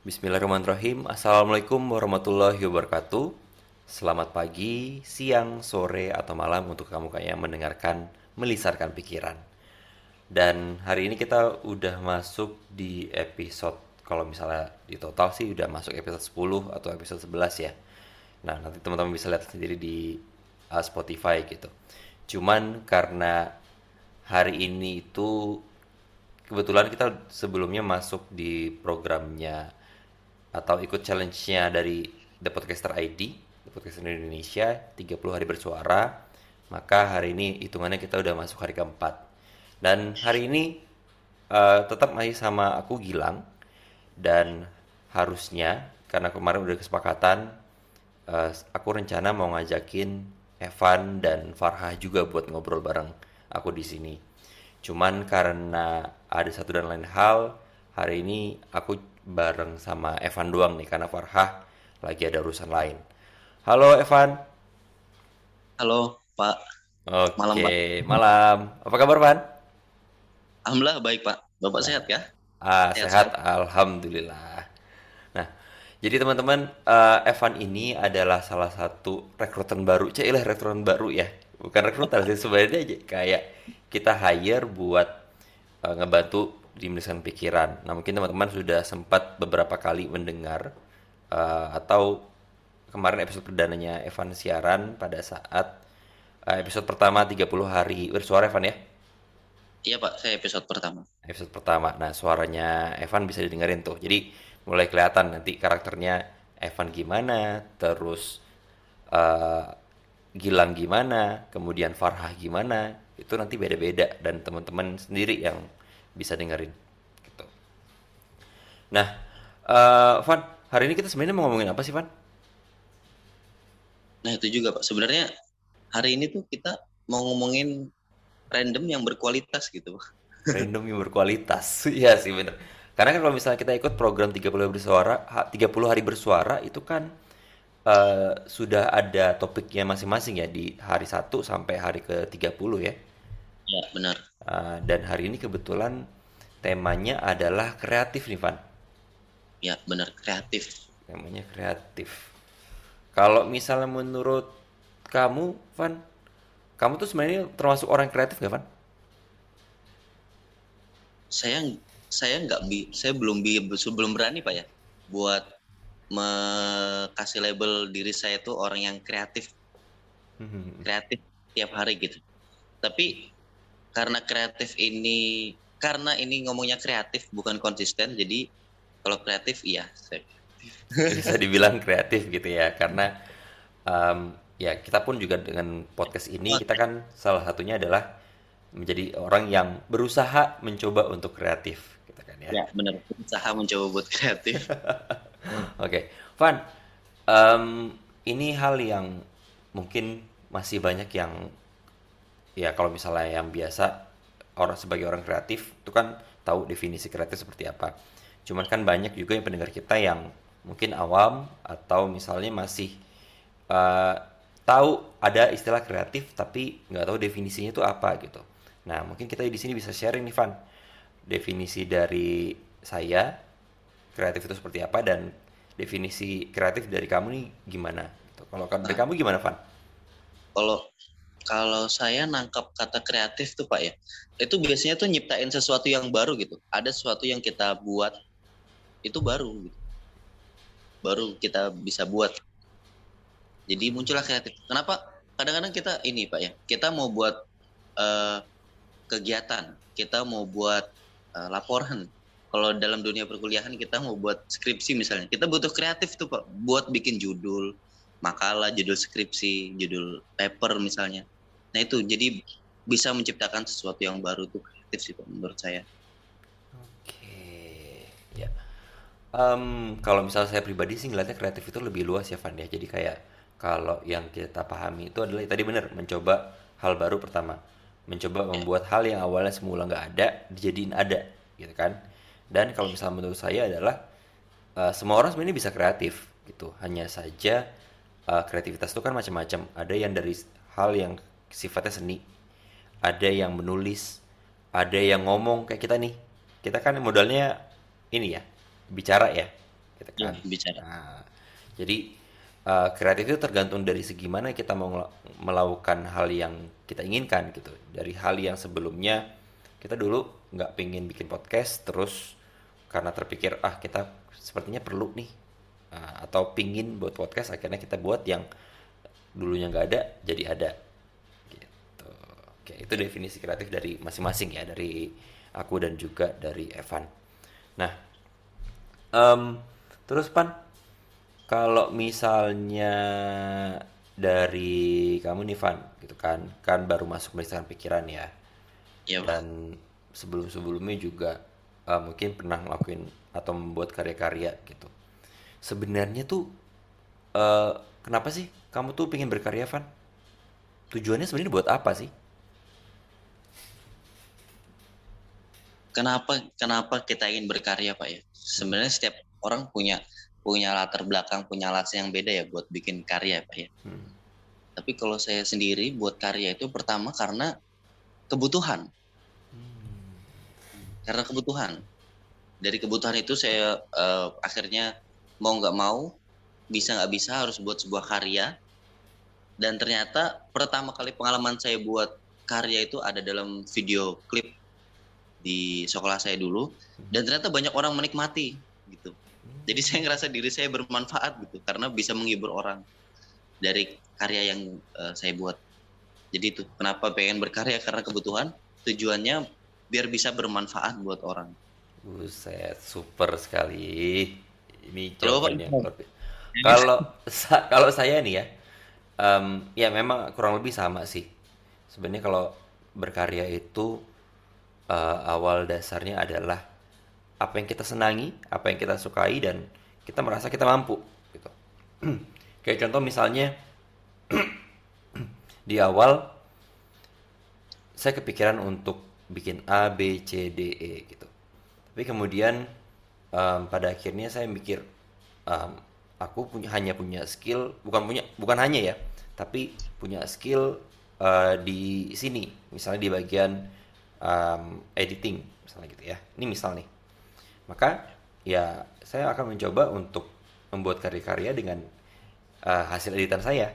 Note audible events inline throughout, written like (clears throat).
Bismillahirrahmanirrahim. Assalamualaikum warahmatullahi wabarakatuh. Selamat pagi, siang, sore, atau malam untuk kamu kayak mendengarkan melisarkan pikiran. Dan hari ini kita udah masuk di episode kalau misalnya di total sih udah masuk episode 10 atau episode 11 ya. Nah, nanti teman-teman bisa lihat sendiri di uh, Spotify gitu. Cuman karena hari ini itu kebetulan kita sebelumnya masuk di programnya atau ikut challenge-nya dari The Podcaster ID, The Podcaster Indonesia, 30 hari bersuara, maka hari ini hitungannya kita udah masuk hari keempat. Dan hari ini uh, tetap masih sama aku Gilang, dan harusnya, karena kemarin udah kesepakatan, uh, aku rencana mau ngajakin Evan dan Farha juga buat ngobrol bareng aku di sini. Cuman karena ada satu dan lain hal, hari ini aku bareng sama Evan doang nih karena Farhah lagi ada urusan lain. Halo Evan. Halo Pak. Oke, malam Pak. Malam. Apa kabar Van? Alhamdulillah baik Pak. Bapak nah. sehat ya? Ah, sehat, sehat. Alhamdulillah. Nah, jadi teman-teman, uh, Evan ini adalah salah satu rekrutan baru. Cailah rekrutan baru ya. Bukan rekrutan sih sebenarnya aja kayak kita hire buat uh, ngebantu menuliskan pikiran. Nah mungkin teman-teman sudah sempat beberapa kali mendengar uh, atau kemarin episode perdananya Evan siaran pada saat uh, episode pertama 30 hari bersuara Evan ya? Iya pak, saya episode pertama. Episode pertama. Nah suaranya Evan bisa didengarin tuh. Jadi mulai kelihatan nanti karakternya Evan gimana, terus uh, Gilang gimana, kemudian Farhah gimana, itu nanti beda-beda dan teman-teman sendiri yang bisa dengerin gitu. Nah, uh, Van, hari ini kita sebenarnya mau ngomongin apa sih, Van? Nah, itu juga, Pak. Sebenarnya hari ini tuh kita mau ngomongin random yang berkualitas gitu, Pak. (laughs) Random yang berkualitas. (laughs) Iya sih, bener. Karena kan kalau misalnya kita ikut program 30 hari bersuara, 30 hari bersuara itu kan uh, sudah ada topiknya masing-masing ya di hari 1 sampai hari ke-30 ya. Ya, benar. Uh, dan hari ini kebetulan temanya adalah kreatif nih, Van. Ya, benar kreatif. Temanya kreatif. Kalau misalnya menurut kamu, Van, kamu tuh sebenarnya termasuk orang kreatif gak, Van? Saya saya nggak bi, saya belum bi, belum berani pak ya, buat kasih label diri saya tuh orang yang kreatif, hmm. kreatif tiap hari gitu. Tapi karena kreatif ini karena ini ngomongnya kreatif bukan konsisten jadi kalau kreatif iya saya (laughs) bisa dibilang kreatif gitu ya karena um, ya kita pun juga dengan podcast ini kita kan salah satunya adalah menjadi orang yang berusaha mencoba untuk kreatif gitu kan ya. Ya benar. Berusaha mencoba buat kreatif. (laughs) Oke okay. Van um, ini hal yang mungkin masih banyak yang ya kalau misalnya yang biasa orang sebagai orang kreatif itu kan tahu definisi kreatif seperti apa. Cuman kan banyak juga yang pendengar kita yang mungkin awam atau misalnya masih uh, tahu ada istilah kreatif tapi nggak tahu definisinya itu apa gitu. Nah mungkin kita di sini bisa sharing nih Van definisi dari saya kreatif itu seperti apa dan definisi kreatif dari kamu nih gimana? Gitu. Kalau dari nah. kamu gimana Van? Kalau kalau saya nangkap kata kreatif tuh Pak ya, itu biasanya tuh nyiptain sesuatu yang baru gitu. Ada sesuatu yang kita buat itu baru gitu. Baru kita bisa buat. Jadi muncullah kreatif. Kenapa? Kadang-kadang kita ini Pak ya, kita mau buat uh, kegiatan, kita mau buat uh, laporan. Kalau dalam dunia perkuliahan kita mau buat skripsi misalnya, kita butuh kreatif tuh Pak, buat bikin judul, makalah, judul skripsi, judul paper misalnya. Nah itu jadi bisa menciptakan sesuatu yang baru tuh kreatif sih menurut saya. Oke, ya. Um, kalau misalnya saya pribadi sih ngeliatnya kreatif itu lebih luas ya Van ya. Jadi kayak kalau yang kita pahami itu adalah tadi benar mencoba hal baru pertama, mencoba ya. membuat hal yang awalnya semula nggak ada dijadiin ada, gitu kan? Dan kalau misalnya menurut saya adalah uh, semua orang sebenarnya bisa kreatif gitu. Hanya saja uh, kreativitas itu kan macam-macam. Ada yang dari hal yang sifatnya seni. Ada yang menulis, ada yang ngomong kayak kita nih. Kita kan modalnya ini ya, bicara ya. gitu kan. Ya, bicara. Nah, jadi uh, kreatif itu tergantung dari segi mana kita mau melakukan hal yang kita inginkan gitu. Dari hal yang sebelumnya kita dulu nggak pengen bikin podcast terus karena terpikir ah kita sepertinya perlu nih uh, atau pingin buat podcast akhirnya kita buat yang dulunya nggak ada jadi ada. Gitu. Oke itu definisi kreatif dari masing-masing ya dari aku dan juga dari Evan. Nah um, terus pan kalau misalnya dari kamu nih Van gitu kan kan baru masuk melihatkan pikiran ya, ya dan sebelum sebelumnya juga uh, mungkin pernah ngelakuin atau membuat karya-karya gitu sebenarnya tuh uh, kenapa sih kamu tuh pengen berkarya Van? Tujuannya sebenarnya buat apa sih? Kenapa kenapa kita ingin berkarya pak ya? Sebenarnya setiap orang punya punya latar belakang punya alasan yang beda ya buat bikin karya pak ya. Hmm. tapi kalau saya sendiri buat karya itu pertama karena kebutuhan. Karena kebutuhan. Dari kebutuhan itu saya uh, akhirnya mau nggak mau bisa nggak bisa harus buat sebuah karya. Dan ternyata pertama kali pengalaman saya buat karya itu ada dalam video klip di sekolah saya dulu. Dan ternyata banyak orang menikmati gitu. Jadi saya ngerasa diri saya bermanfaat gitu karena bisa menghibur orang dari karya yang uh, saya buat. Jadi itu kenapa pengen berkarya? Karena kebutuhan tujuannya biar bisa bermanfaat buat orang. Buset, super sekali. Ini jawabannya. Kalau sa kalau saya nih ya, um, ya memang kurang lebih sama sih. Sebenarnya kalau berkarya itu uh, awal dasarnya adalah apa yang kita senangi, apa yang kita sukai dan kita merasa kita mampu. Gitu. (clears throat) Kayak contoh misalnya (clears throat) di awal saya kepikiran untuk bikin A B C D E gitu tapi kemudian um, pada akhirnya saya mikir um, aku punya hanya punya skill bukan punya bukan hanya ya tapi punya skill uh, di sini. Misalnya di bagian um, editing misalnya gitu ya. Ini misal nih. Maka ya saya akan mencoba untuk membuat karya-karya dengan uh, hasil editan saya.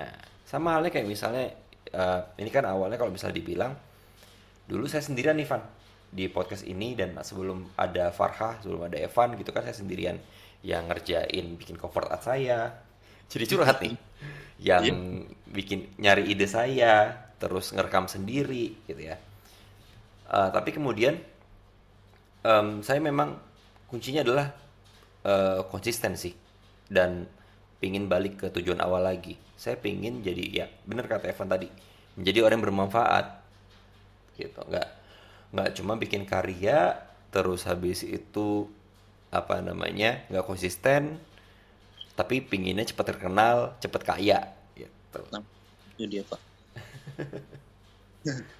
Nah, sama halnya kayak misalnya uh, ini kan awalnya kalau misalnya dibilang dulu saya sendirian nih Van di podcast ini dan sebelum ada Farha sebelum ada Evan gitu kan saya sendirian yang ngerjain bikin cover art saya. Jadi curhat nih. (laughs) Yang yeah. bikin nyari ide saya terus ngerekam sendiri gitu ya. Uh, tapi kemudian um, saya memang kuncinya adalah uh, konsistensi dan pingin balik ke tujuan awal lagi. Saya pingin jadi ya bener kata Evan tadi menjadi orang yang bermanfaat. Gitu nggak nggak cuma bikin karya terus habis itu apa namanya nggak konsisten tapi pinginnya cepat terkenal cepat kaya gitu. Nah, itu dia pak. (laughs)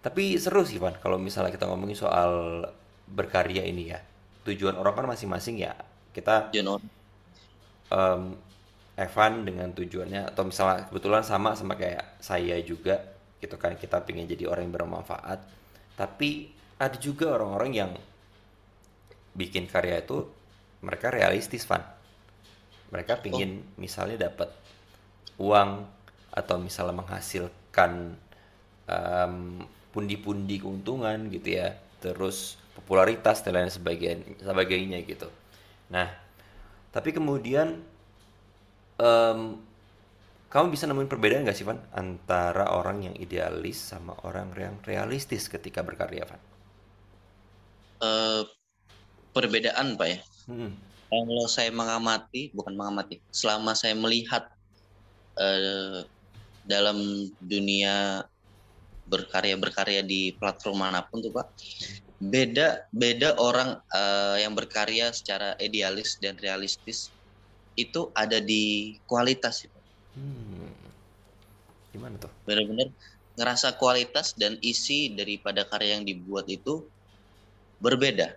Tapi seru sih Pan kalau misalnya kita ngomongin soal berkarya ini ya. Tujuan orang kan masing-masing ya. Kita um, Evan dengan tujuannya atau misalnya kebetulan sama sama kayak saya juga gitu kan kita pengen jadi orang yang bermanfaat. Tapi ada juga orang-orang yang bikin karya itu mereka realistis Van. Mereka pengen oh. misalnya dapat uang atau misalnya menghasilkan pundi pundi-pundi keuntungan gitu ya terus popularitas dan lain sebagainya sebagainya gitu. Nah tapi kemudian um, kamu bisa nemuin perbedaan gak sih Van antara orang yang idealis sama orang yang realistis ketika berkarya Van? Uh, perbedaan pak ya. Hmm. Kalau saya mengamati, bukan mengamati, selama saya melihat uh, dalam dunia berkarya berkarya di platform mana pun tuh pak, beda beda orang uh, yang berkarya secara idealis dan realistis itu ada di kualitas itu. Hmm. Gimana tuh? Benar-benar ngerasa kualitas dan isi daripada karya yang dibuat itu berbeda.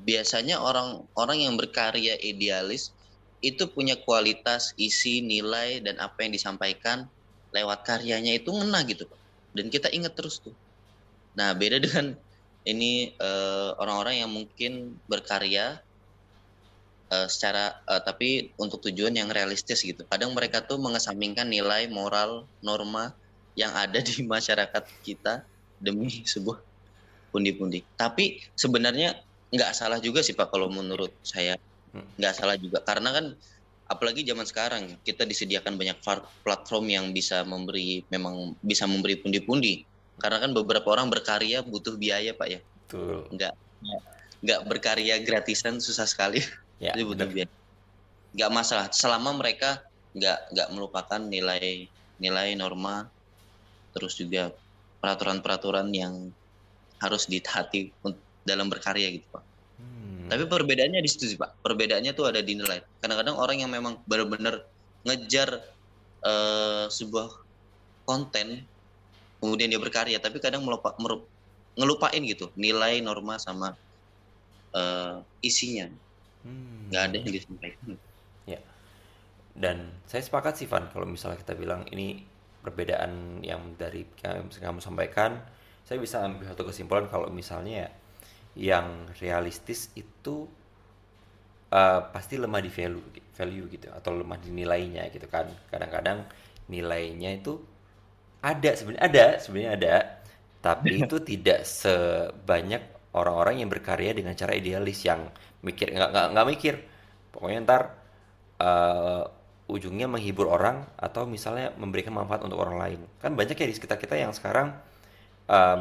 Biasanya orang-orang yang berkarya idealis itu punya kualitas, isi, nilai dan apa yang disampaikan lewat karyanya itu ngena gitu. Dan kita ingat terus tuh. Nah, beda dengan ini eh, orang-orang yang mungkin berkarya uh, secara uh, tapi untuk tujuan yang realistis gitu. Kadang mereka tuh mengesampingkan nilai moral norma yang ada di (laughs) masyarakat kita demi sebuah pundi-pundi. Tapi sebenarnya nggak salah juga sih Pak kalau menurut saya nggak salah juga karena kan apalagi zaman sekarang kita disediakan banyak platform yang bisa memberi memang bisa memberi pundi-pundi karena kan beberapa orang berkarya butuh biaya pak ya Betul. nggak nggak berkarya gratisan susah sekali (laughs) ya, jadi butuh biaya nggak masalah selama mereka nggak nggak melupakan nilai nilai norma terus juga peraturan-peraturan yang harus ditaati dalam berkarya gitu pak tapi perbedaannya di situ sih Pak. Perbedaannya tuh ada di nilai. Kadang-kadang orang yang memang benar-benar ngejar uh, sebuah konten, kemudian dia berkarya, tapi kadang melupa, merup, ngelupain gitu nilai, norma sama uh, isinya. Hmm. Gak ada yang disampaikan. Ya. Dan saya sepakat sih Van, kalau misalnya kita bilang ini perbedaan yang dari yang kamu sampaikan, saya bisa ambil satu kesimpulan kalau misalnya ya yang realistis itu uh, pasti lemah di value value gitu atau lemah di nilainya gitu kan kadang-kadang nilainya itu ada sebenarnya ada sebenarnya ada tapi (laughs) itu tidak sebanyak orang-orang yang berkarya dengan cara idealis yang mikir nggak nggak nggak mikir. Pokoknya ntar uh, ujungnya menghibur orang atau misalnya memberikan manfaat untuk orang lain. Kan banyak ya di sekitar kita yang sekarang um,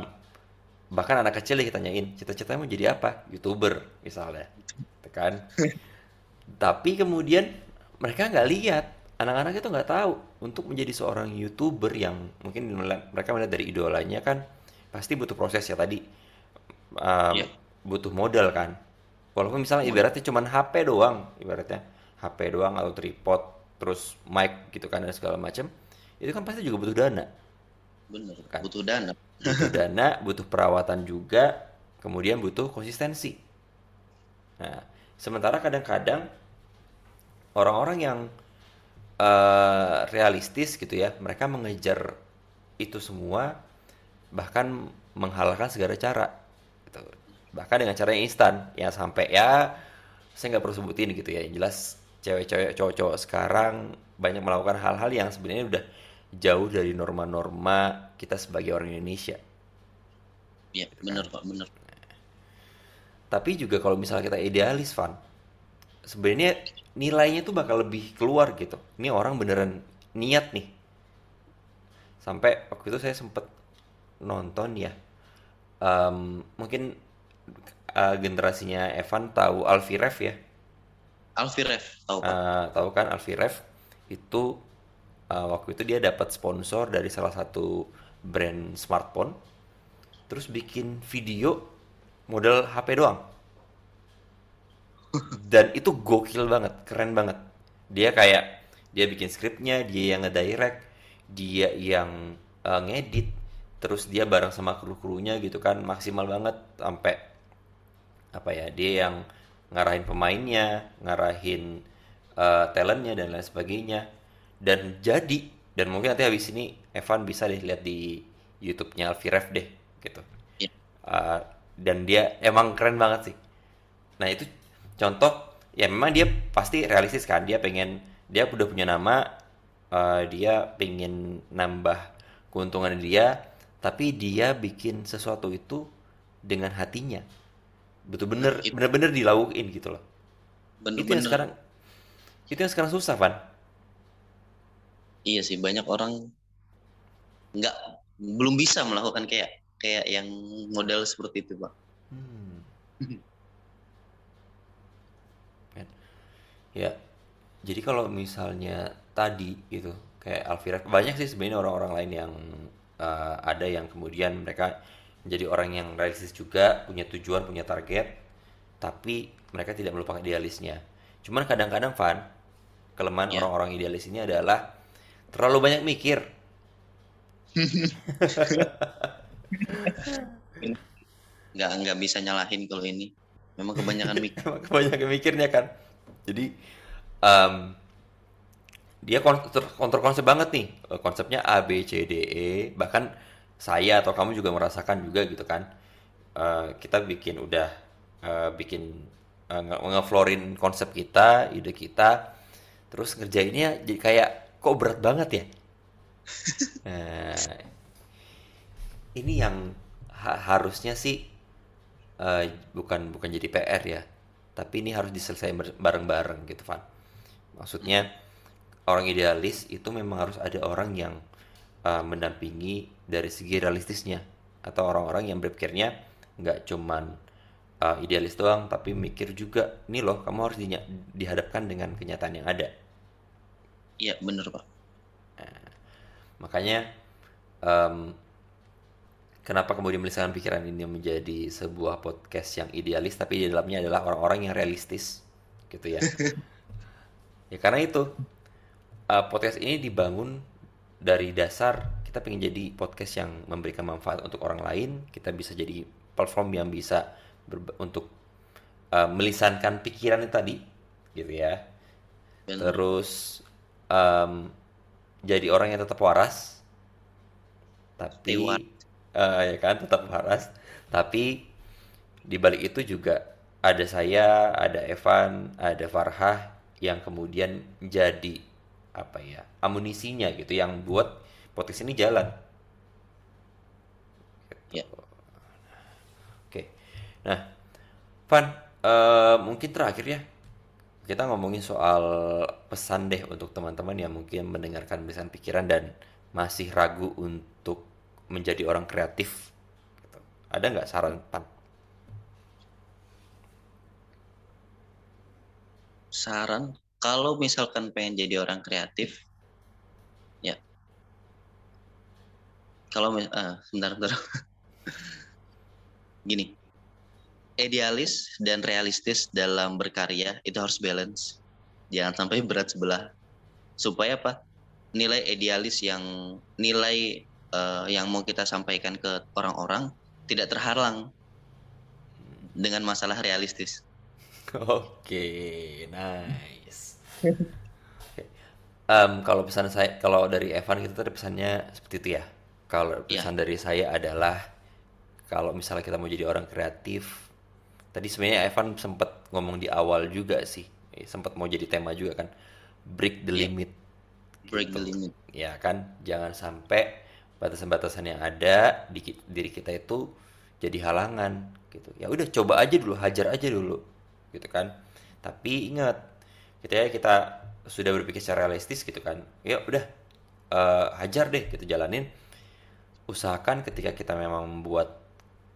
bahkan anak kecil kita tanyain cita-citanya mau jadi apa? Youtuber misalnya. Kan? (laughs) Tapi kemudian mereka nggak lihat. Anak-anak itu nggak tahu. Untuk menjadi seorang youtuber yang mungkin mereka melihat dari idolanya kan pasti butuh proses ya tadi um, yeah. butuh modal kan. Walaupun misalnya ibaratnya cuma HP doang ibaratnya HP doang atau tripod terus mic gitu kan dan segala macam itu kan pasti juga butuh dana. Bener kan? butuh dana. Butuh (laughs) dana butuh perawatan juga kemudian butuh konsistensi. Nah sementara kadang-kadang orang-orang yang uh, realistis gitu ya mereka mengejar itu semua bahkan menghalalkan segala cara gitu. bahkan dengan cara yang instan ya sampai ya saya nggak perlu sebutin gitu ya yang jelas cewek-cewek cowok-cowok sekarang banyak melakukan hal-hal yang sebenarnya udah jauh dari norma-norma kita sebagai orang Indonesia. Iya, benar Pak, benar. Tapi juga kalau misalnya kita idealis, Van, sebenarnya nilainya tuh bakal lebih keluar gitu. Ini orang beneran niat nih. Sampai waktu itu saya sempet nonton ya. Um, mungkin uh, generasinya Evan tahu Alfie Rev ya. Alfie Rev, tahu Pak. Uh, tahu kan Alfie Rev itu uh, waktu itu dia dapat sponsor dari salah satu brand smartphone terus bikin video model HP doang dan itu gokil banget keren banget dia kayak dia bikin skripnya dia yang ngedirect dia yang uh, ngedit terus dia bareng sama kru-krunya gitu kan maksimal banget sampai apa ya dia yang ngarahin pemainnya ngarahin uh, talentnya dan lain sebagainya dan jadi dan mungkin nanti habis ini Evan bisa deh lihat di YouTube-nya Alfirev deh gitu yeah. Iya. uh, dan dia emang keren banget sih nah itu contoh ya memang dia pasti realistis kan dia pengen dia udah punya nama uh, dia pengen nambah keuntungan dia tapi dia bikin sesuatu itu dengan hatinya. Betul-bener bener-bener dilaukin gitu loh. Bener, itu yang sekarang itu yang sekarang susah Van. Iya sih banyak orang nggak belum bisa melakukan kayak kayak yang model seperti itu pak. Hmm. (laughs) ya jadi kalau misalnya tadi gitu kayak Alvira banyak sih sebenarnya orang-orang lain yang uh, ada yang kemudian mereka menjadi orang yang realistis juga punya tujuan punya target tapi mereka tidak melupakan idealisnya cuman kadang-kadang Van kelemahan yeah. orang-orang idealis ini adalah Terlalu banyak mikir. (laughs) nggak nggak bisa nyalahin kalau ini. Memang kebanyakan (laughs) mikir. kebanyakan mikirnya kan. Jadi um, dia kontrol konsep banget nih. Konsepnya A B C D E. Bahkan saya atau kamu juga merasakan juga gitu kan. uh, kita bikin udah uh, bikin uh, ngeflorin konsep kita, ide kita, terus ngerjainnya jadi kayak kok berat banget ya. nah, (laughs) ini yang ha harusnya sih uh, bukan bukan jadi PR ya, tapi ini harus diselesaikan bareng-bareng gitu, Van. Maksudnya orang idealis itu memang harus ada orang yang uh, mendampingi dari segi realistisnya. Atau orang-orang yang berpikirnya nggak cuman uh, idealis doang tapi mikir juga nih loh kamu harus di, dihadapkan dengan kenyataan yang ada. Iya bener pak. Nah, makanya um, kenapa kemudian melisankan pikiran ini menjadi sebuah podcast yang idealis tapi di dalamnya adalah orang-orang yang realistis gitu ya. (laughs) Ya karena itu uh, podcast ini dibangun dari dasar kita pengen jadi podcast yang memberikan manfaat untuk orang lain. Kita bisa jadi platform yang bisa untuk uh, melisankan pikiran tadi gitu ya. Benar. terus um, jadi orang yang tetap waras. Tapi uh, ya kan tetap waras. Tapi di balik itu juga ada saya ada Evan ada Farhah yang kemudian jadi apa ya amunisinya gitu yang buat podcast ini jalan. Ya. Oke. Nah, Van, uh, mungkin terakhir ya kita ngomongin soal pesan deh untuk teman-teman yang mungkin mendengarkan pesan pikiran dan masih ragu untuk menjadi orang kreatif. Gitu. Ada nggak saran, Pan? Saran, kalau misalkan pengen jadi orang kreatif, kalau uh, sebentar sebentar (laughs) gini. Idealis dan realistis dalam berkarya itu harus balance. Jangan sampai berat sebelah. Supaya apa? Nilai idealis yang nilai uh, yang mau kita sampaikan ke orang-orang tidak terhalang dengan masalah realistis. (laughs) Oke nice um, kalau pesan saya kalau dari Evan kita tadi pesannya seperti itu ya kalau iya. pesan yeah. dari saya adalah kalau misalnya kita mau jadi orang kreatif, tadi sebenarnya Evan sempat ngomong di awal juga sih, eh, sempat mau jadi tema juga kan, break the yeah. limit. Break gitu. the limit. Ya kan, jangan sampai batasan-batasan yang ada di diri kita itu jadi halangan gitu. Ya udah coba aja dulu, hajar aja dulu, gitu kan. Tapi ingat, kita ya kita sudah berpikir secara realistis gitu kan. Ya udah uh, hajar deh, gitu jalanin usahakan ketika kita memang membuat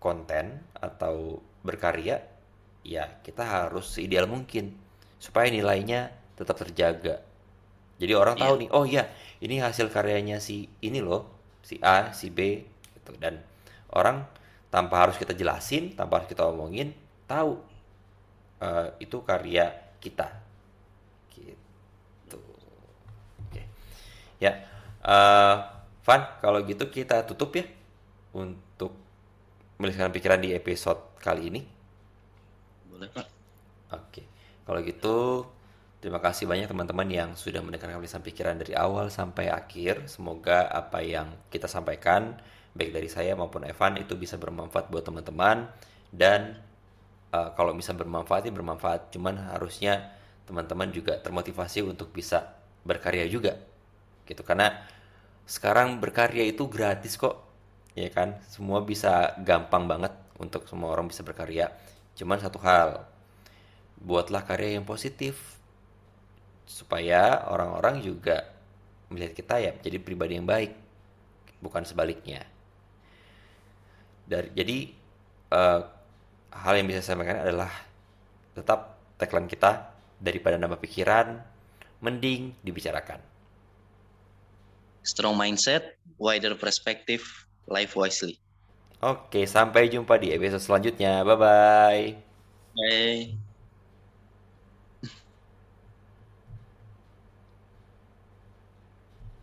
konten atau berkarya ya kita harus ideal mungkin supaya nilainya tetap terjaga jadi orang tahu iya. nih oh ya ini hasil karyanya si ini loh si A si B gitu dan orang tanpa harus kita jelasin tanpa harus kita omongin tahu uh, itu karya kita gitu oke ya uh, Van, kalau gitu kita tutup ya untuk melihatkan pikiran di episode kali ini. Boleh, Pak. Oke. Kalau gitu, terima kasih banyak teman-teman yang sudah mendengarkan tulisan pikiran dari awal sampai akhir. Semoga apa yang kita sampaikan, baik dari saya maupun Evan, itu bisa bermanfaat buat teman-teman. Dan uh, kalau bisa bermanfaat, ya bermanfaat. Cuman harusnya teman-teman juga termotivasi untuk bisa berkarya juga. Gitu, karena sekarang berkarya itu gratis kok ya kan? Semua bisa gampang banget untuk semua orang bisa berkarya. Cuman satu hal buatlah karya yang positif supaya orang-orang juga melihat kita ya jadi pribadi yang baik bukan sebaliknya. Dari jadi uh, hal yang bisa saya sampaikan adalah tetap tagline kita daripada nambah pikiran mending dibicarakan strong mindset, wider perspective, live wisely. Oke, sampai jumpa di episode selanjutnya. Bye-bye. Bye.